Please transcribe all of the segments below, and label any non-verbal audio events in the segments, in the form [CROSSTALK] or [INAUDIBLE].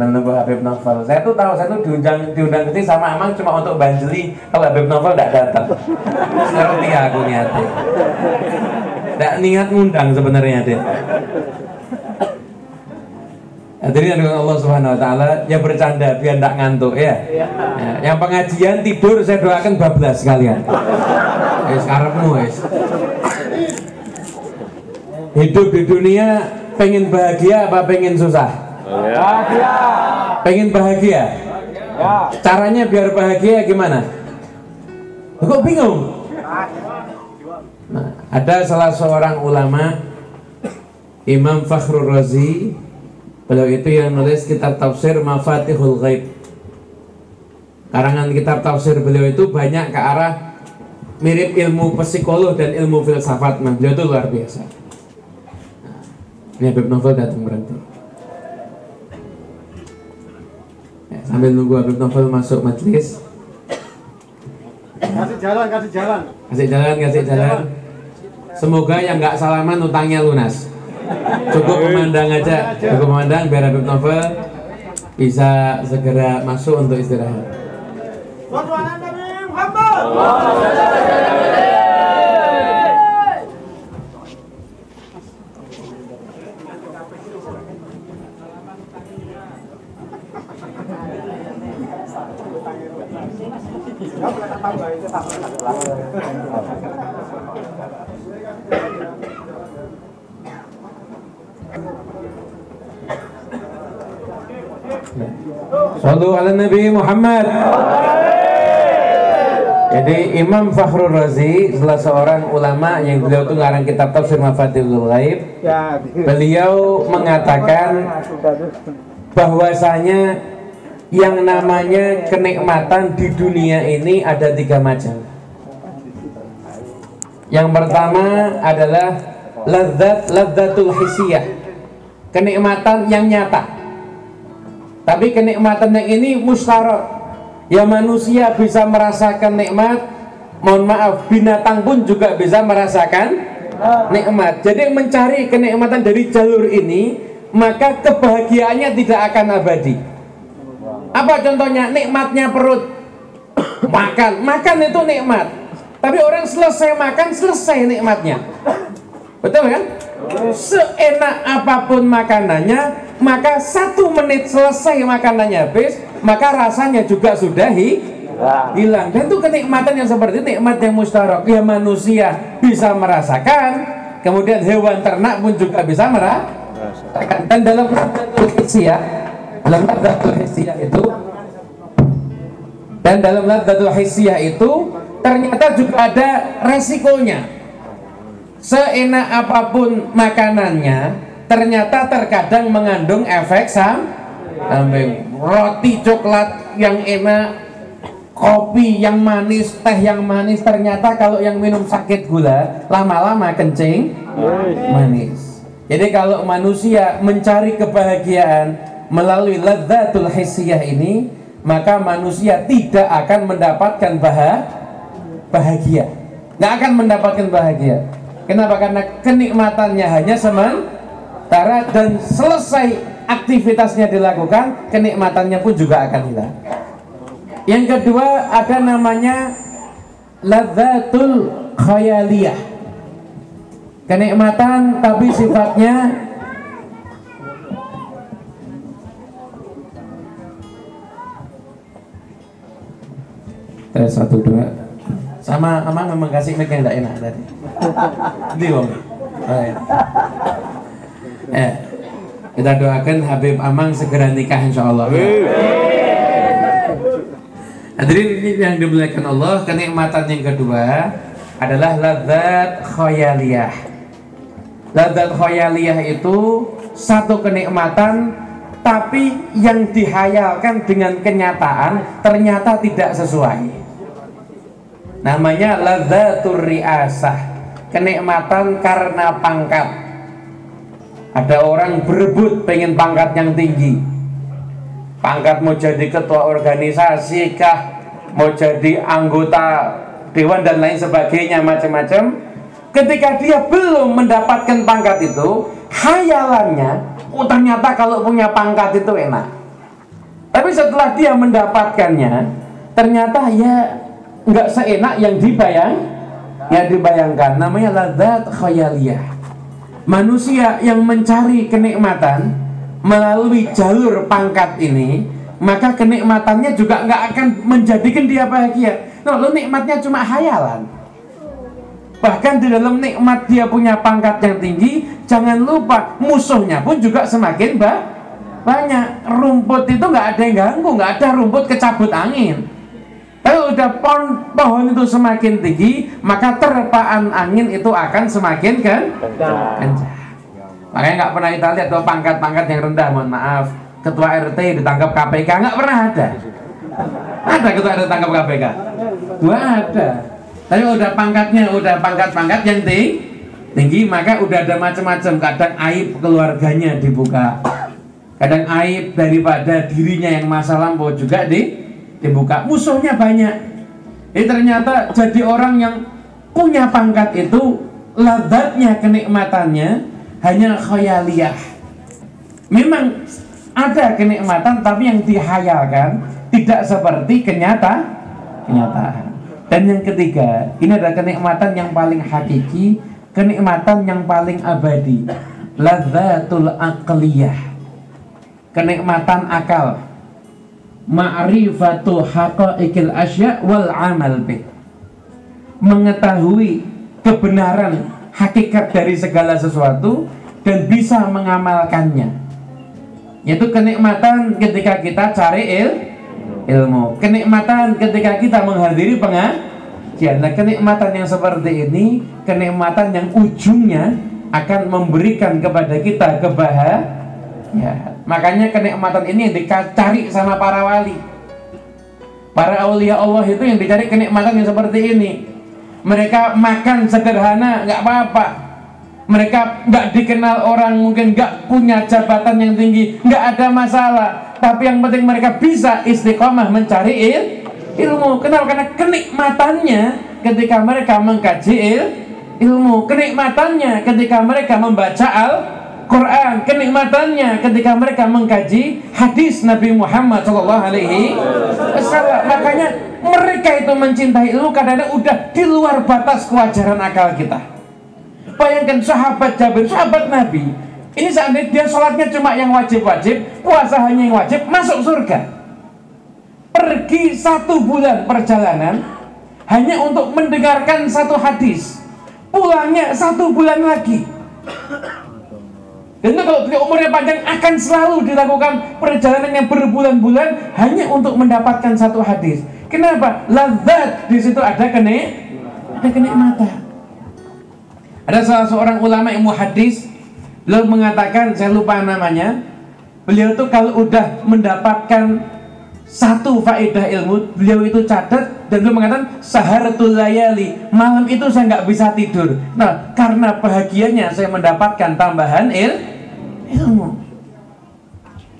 menunggu Habib Novel. Saya tuh tahu, saya tuh diundang diundang ke sini sama Amang cuma untuk banjeli kalau Habib Novel tidak datang. Ngerti aku niatnya. Tidak niat ngundang sebenarnya deh. Hadirin dengan Allah Subhanahu wa taala, ya bercanda biar tidak ngantuk ya. ya. Yang pengajian tidur saya doakan bablas sekalian. Wis karepmu wis. Hidup di dunia pengen bahagia apa pengen susah? Bahagia. Pengen bahagia? Ya. Caranya biar bahagia gimana? Kok bingung? Nah, ada salah seorang ulama Imam Fakhrul Razi Beliau itu yang nulis kitab tafsir Mafatihul Ghaib. Karangan kitab tafsir beliau itu banyak ke arah mirip ilmu psikolog dan ilmu filsafat. Nah, beliau itu luar biasa. Nah, ini Habib Novel datang berhenti. Sambil nunggu Habib Novel masuk majelis. Kasih jalan, kasih jalan. Kasih jalan, kasih jalan. Semoga yang nggak salaman utangnya lunas. Cukup memandang aja. Cukup memandang biar Habib Novel bisa segera masuk untuk istirahat Sallu ala Nabi Muhammad Jadi Imam Fakhrul Razi salah seorang ulama yang beliau itu ngarang kitab tafsir Mafatihul Ghaib. Beliau mengatakan bahwasanya yang namanya kenikmatan di dunia ini ada tiga macam. Yang pertama adalah ladzat ladzatul hisiyah. Kenikmatan yang nyata tapi kenikmatan yang ini musyarak. Ya manusia bisa merasakan nikmat. Mohon maaf, binatang pun juga bisa merasakan nikmat. Jadi mencari kenikmatan dari jalur ini, maka kebahagiaannya tidak akan abadi. Apa contohnya? Nikmatnya perut. [COUGHS] Makan, makan itu nikmat. Tapi orang selesai makan, selesai nikmatnya. Betul kan? Seenak apa pun makanannya, maka satu menit selesai makanannya habis, maka rasanya juga sudah hi hilang. Dan itu kenikmatan yang seperti nikmat yang mustarak. Ya manusia bisa merasakan, kemudian hewan ternak pun juga bisa merasakan. Dan dalam ya, dalam ladatul itu, dan dalam ladatul itu ternyata juga ada resikonya seenak apa pun makanannya ternyata terkadang mengandung efek samping roti coklat yang enak kopi yang manis teh yang manis ternyata kalau yang minum sakit gula lama-lama kencing manis. Jadi kalau manusia mencari kebahagiaan melalui ladzatul hissiyah ini maka manusia tidak akan mendapatkan bahagia. Nggak akan mendapatkan bahagia Kenapa? Karena kenikmatannya hanya sementara dan selesai aktivitasnya dilakukan, kenikmatannya pun juga akan hilang. Yang kedua ada namanya ladzatul khayaliyah. Kenikmatan tapi sifatnya Tes satu dua sama Amang memang kasih mic yang tidak enak tadi. Ini wong. Eh, kita doakan Habib Amang segera nikah insya Allah. Hadirin ini yang dimuliakan Allah, kenikmatan yang kedua adalah ladzat khayaliyah. Ladzat khayaliyah itu satu kenikmatan tapi yang dihayalkan dengan kenyataan ternyata tidak sesuai namanya ladzatur riasah kenikmatan karena pangkat. Ada orang berebut pengen pangkat yang tinggi. Pangkat mau jadi ketua organisasi kah mau jadi anggota dewan dan lain sebagainya macam-macam. Ketika dia belum mendapatkan pangkat itu hayalannya oh ternyata kalau punya pangkat itu enak. Tapi setelah dia mendapatkannya, ternyata ya nggak seenak yang dibayang, yang dibayangkan. Namanya ladzat khayaliyah. Manusia yang mencari kenikmatan melalui jalur pangkat ini, maka kenikmatannya juga nggak akan menjadikan dia bahagia. Nah, lo nikmatnya cuma hayalan. Bahkan di dalam nikmat dia punya pangkat yang tinggi, jangan lupa musuhnya pun juga semakin ba banyak. Rumput itu nggak ada yang ganggu, nggak ada rumput kecabut angin. Tapi udah pohon, pohon itu semakin tinggi, maka terpaan angin itu akan semakin kan kencang. Makanya nggak pernah kita lihat tuh pangkat-pangkat yang rendah, mohon maaf. Ketua RT ditangkap KPK nggak pernah ada. Ada ketua RT ditangkap KPK? Dua ada. Tapi udah pangkatnya, udah pangkat-pangkat yang tinggi, tinggi maka udah ada macam-macam. Kadang aib keluarganya dibuka, kadang aib daripada dirinya yang masa lampau juga di dibuka. Musuhnya banyak. Ini ternyata jadi orang yang punya pangkat itu ladatnya kenikmatannya hanya khayaliyah. Memang ada kenikmatan tapi yang dihayalkan tidak seperti kenyata kenyataan. Dan yang ketiga, ini adalah kenikmatan yang paling hakiki, kenikmatan yang paling abadi. Ladzatul aqliyah. Kenikmatan akal. Ma'rifatu haqaiqil asya wal amal bih. Mengetahui kebenaran hakikat dari segala sesuatu dan bisa mengamalkannya. Yaitu kenikmatan ketika kita cari ilmu ilmu. Kenikmatan ketika kita menghadiri pengajian. Nah, kenikmatan yang seperti ini, kenikmatan yang ujungnya akan memberikan kepada kita kebahagiaan. Makanya kenikmatan ini yang dicari sama para wali. Para aulia Allah itu yang dicari kenikmatan yang seperti ini. Mereka makan sederhana, nggak apa-apa. Mereka nggak dikenal orang, mungkin nggak punya jabatan yang tinggi, nggak ada masalah tapi yang penting mereka bisa istiqomah mencari il, ilmu. Kenapa? Karena kenikmatannya ketika mereka mengkaji il, ilmu, kenikmatannya ketika mereka membaca al Quran, kenikmatannya ketika mereka mengkaji hadis Nabi Muhammad Shallallahu Alaihi Wasallam. Makanya mereka itu mencintai ilmu kadang-kadang udah di luar batas kewajaran akal kita. Bayangkan sahabat Jabir, sahabat Nabi, ini seandainya dia sholatnya cuma yang wajib-wajib, puasa hanya yang wajib, masuk surga. Pergi satu bulan perjalanan hanya untuk mendengarkan satu hadis. Pulangnya satu bulan lagi. Dan itu kalau beliau umurnya panjang akan selalu dilakukan perjalanan yang berbulan-bulan hanya untuk mendapatkan satu hadis. Kenapa? Lazat di situ ada kenik, ada kenikmatan. Ada salah seorang ulama yang muhadis Beliau mengatakan, saya lupa namanya. Beliau itu kalau udah mendapatkan satu faedah ilmu, beliau itu catat dan beliau mengatakan saharatul layali. Malam itu saya nggak bisa tidur. Nah, karena bahagianya saya mendapatkan tambahan il ilmu.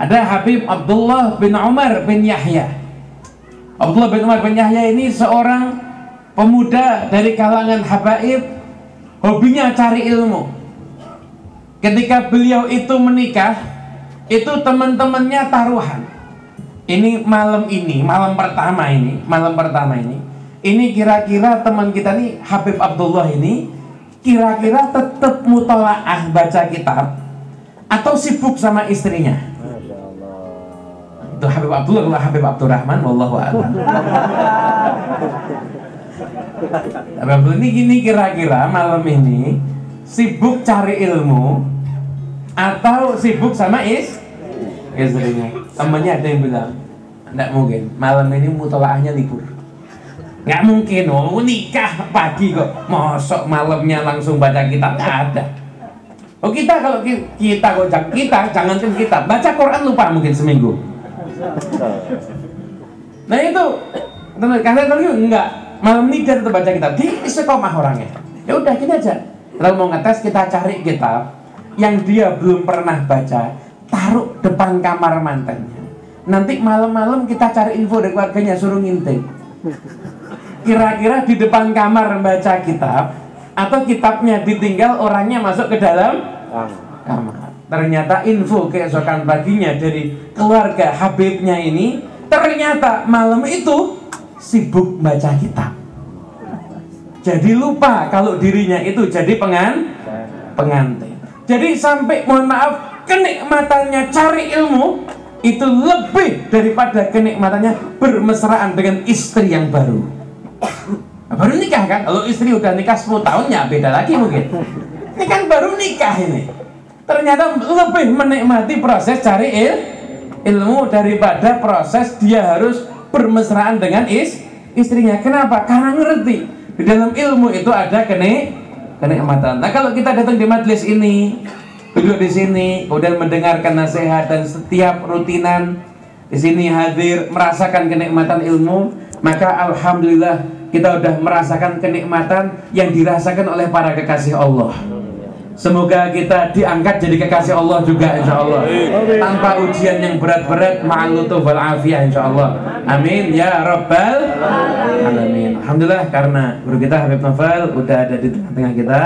Ada Habib Abdullah bin Umar bin Yahya. Abdullah bin Umar bin Yahya ini seorang pemuda dari kalangan habaib, hobinya cari ilmu. Ketika beliau itu menikah, itu teman-temannya taruhan. Ini malam ini, malam pertama ini, malam pertama ini. Ini kira-kira teman kita nih Habib Abdullah ini kira-kira tetap mutolaah baca kitab atau sibuk sama istrinya. Itu Habib Abdullah kalau Habib Abdurrahman wallahu a'lam. [LAUGHS] Habib ini gini kira-kira malam ini sibuk cari ilmu atau sibuk sama is istrinya temennya ada yang bilang tidak mungkin malam ini mutolaahnya libur. Nggak mungkin oh nikah pagi kok. Mosok malamnya langsung baca kitab? Nggak ada. Oh kita kalau kita kok kita jangan kan kita baca Quran lupa mungkin seminggu. Nah itu karena tadi enggak malam ini dia tetap baca kitab. Di istiqomah orangnya. Ya udah gini aja. Kalau mau ngetes kita cari kitab yang dia belum pernah baca taruh depan kamar mantannya. Nanti malam-malam kita cari info dari keluarganya suruh ngintip kira-kira di depan kamar membaca kitab atau kitabnya ditinggal orangnya masuk ke dalam kamar. Ternyata info keesokan paginya dari keluarga Habibnya ini ternyata malam itu sibuk baca kitab. Jadi lupa kalau dirinya itu jadi pengan pengantin. Jadi sampai mohon maaf kenikmatannya cari ilmu itu lebih daripada kenikmatannya bermesraan dengan istri yang baru. Nah, baru nikah kan? Kalau istri udah nikah 10 tahun ya beda lagi mungkin. Ini kan baru nikah ini. Ternyata lebih menikmati proses cari il ilmu daripada proses dia harus bermesraan dengan is istrinya. Kenapa? Karena ngerti. Di dalam ilmu itu ada kenik kenikmatan. Nah kalau kita datang di majelis ini duduk di sini kemudian mendengarkan nasihat dan setiap rutinan. Di sini hadir merasakan kenikmatan ilmu. Maka alhamdulillah kita sudah merasakan kenikmatan yang dirasakan oleh para kekasih Allah. Semoga kita diangkat jadi kekasih Allah juga insya Allah. Tanpa ujian yang berat-berat Ma'alutuf wal afiyah insya Allah. Amin ya Rabbal Alamin. Alhamdulillah karena guru kita Habib Novel Udah ada di tengah-tengah kita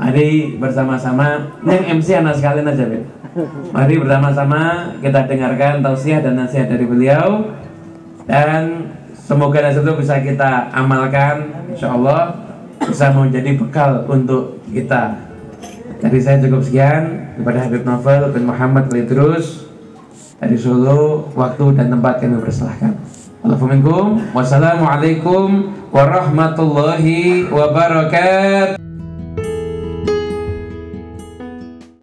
Mari bersama-sama Yang MC anak sekalian aja Mari bersama-sama kita dengarkan tausiah dan nasihat dari beliau Dan Semoga nasihat itu bisa kita amalkan, insya Allah bisa menjadi bekal untuk kita. Jadi saya cukup sekian kepada Habib Novel bin Muhammad Lidrus dari Solo. Waktu dan tempat kami persilahkan. Assalamualaikum wassalamualaikum warahmatullahi wabarakatuh.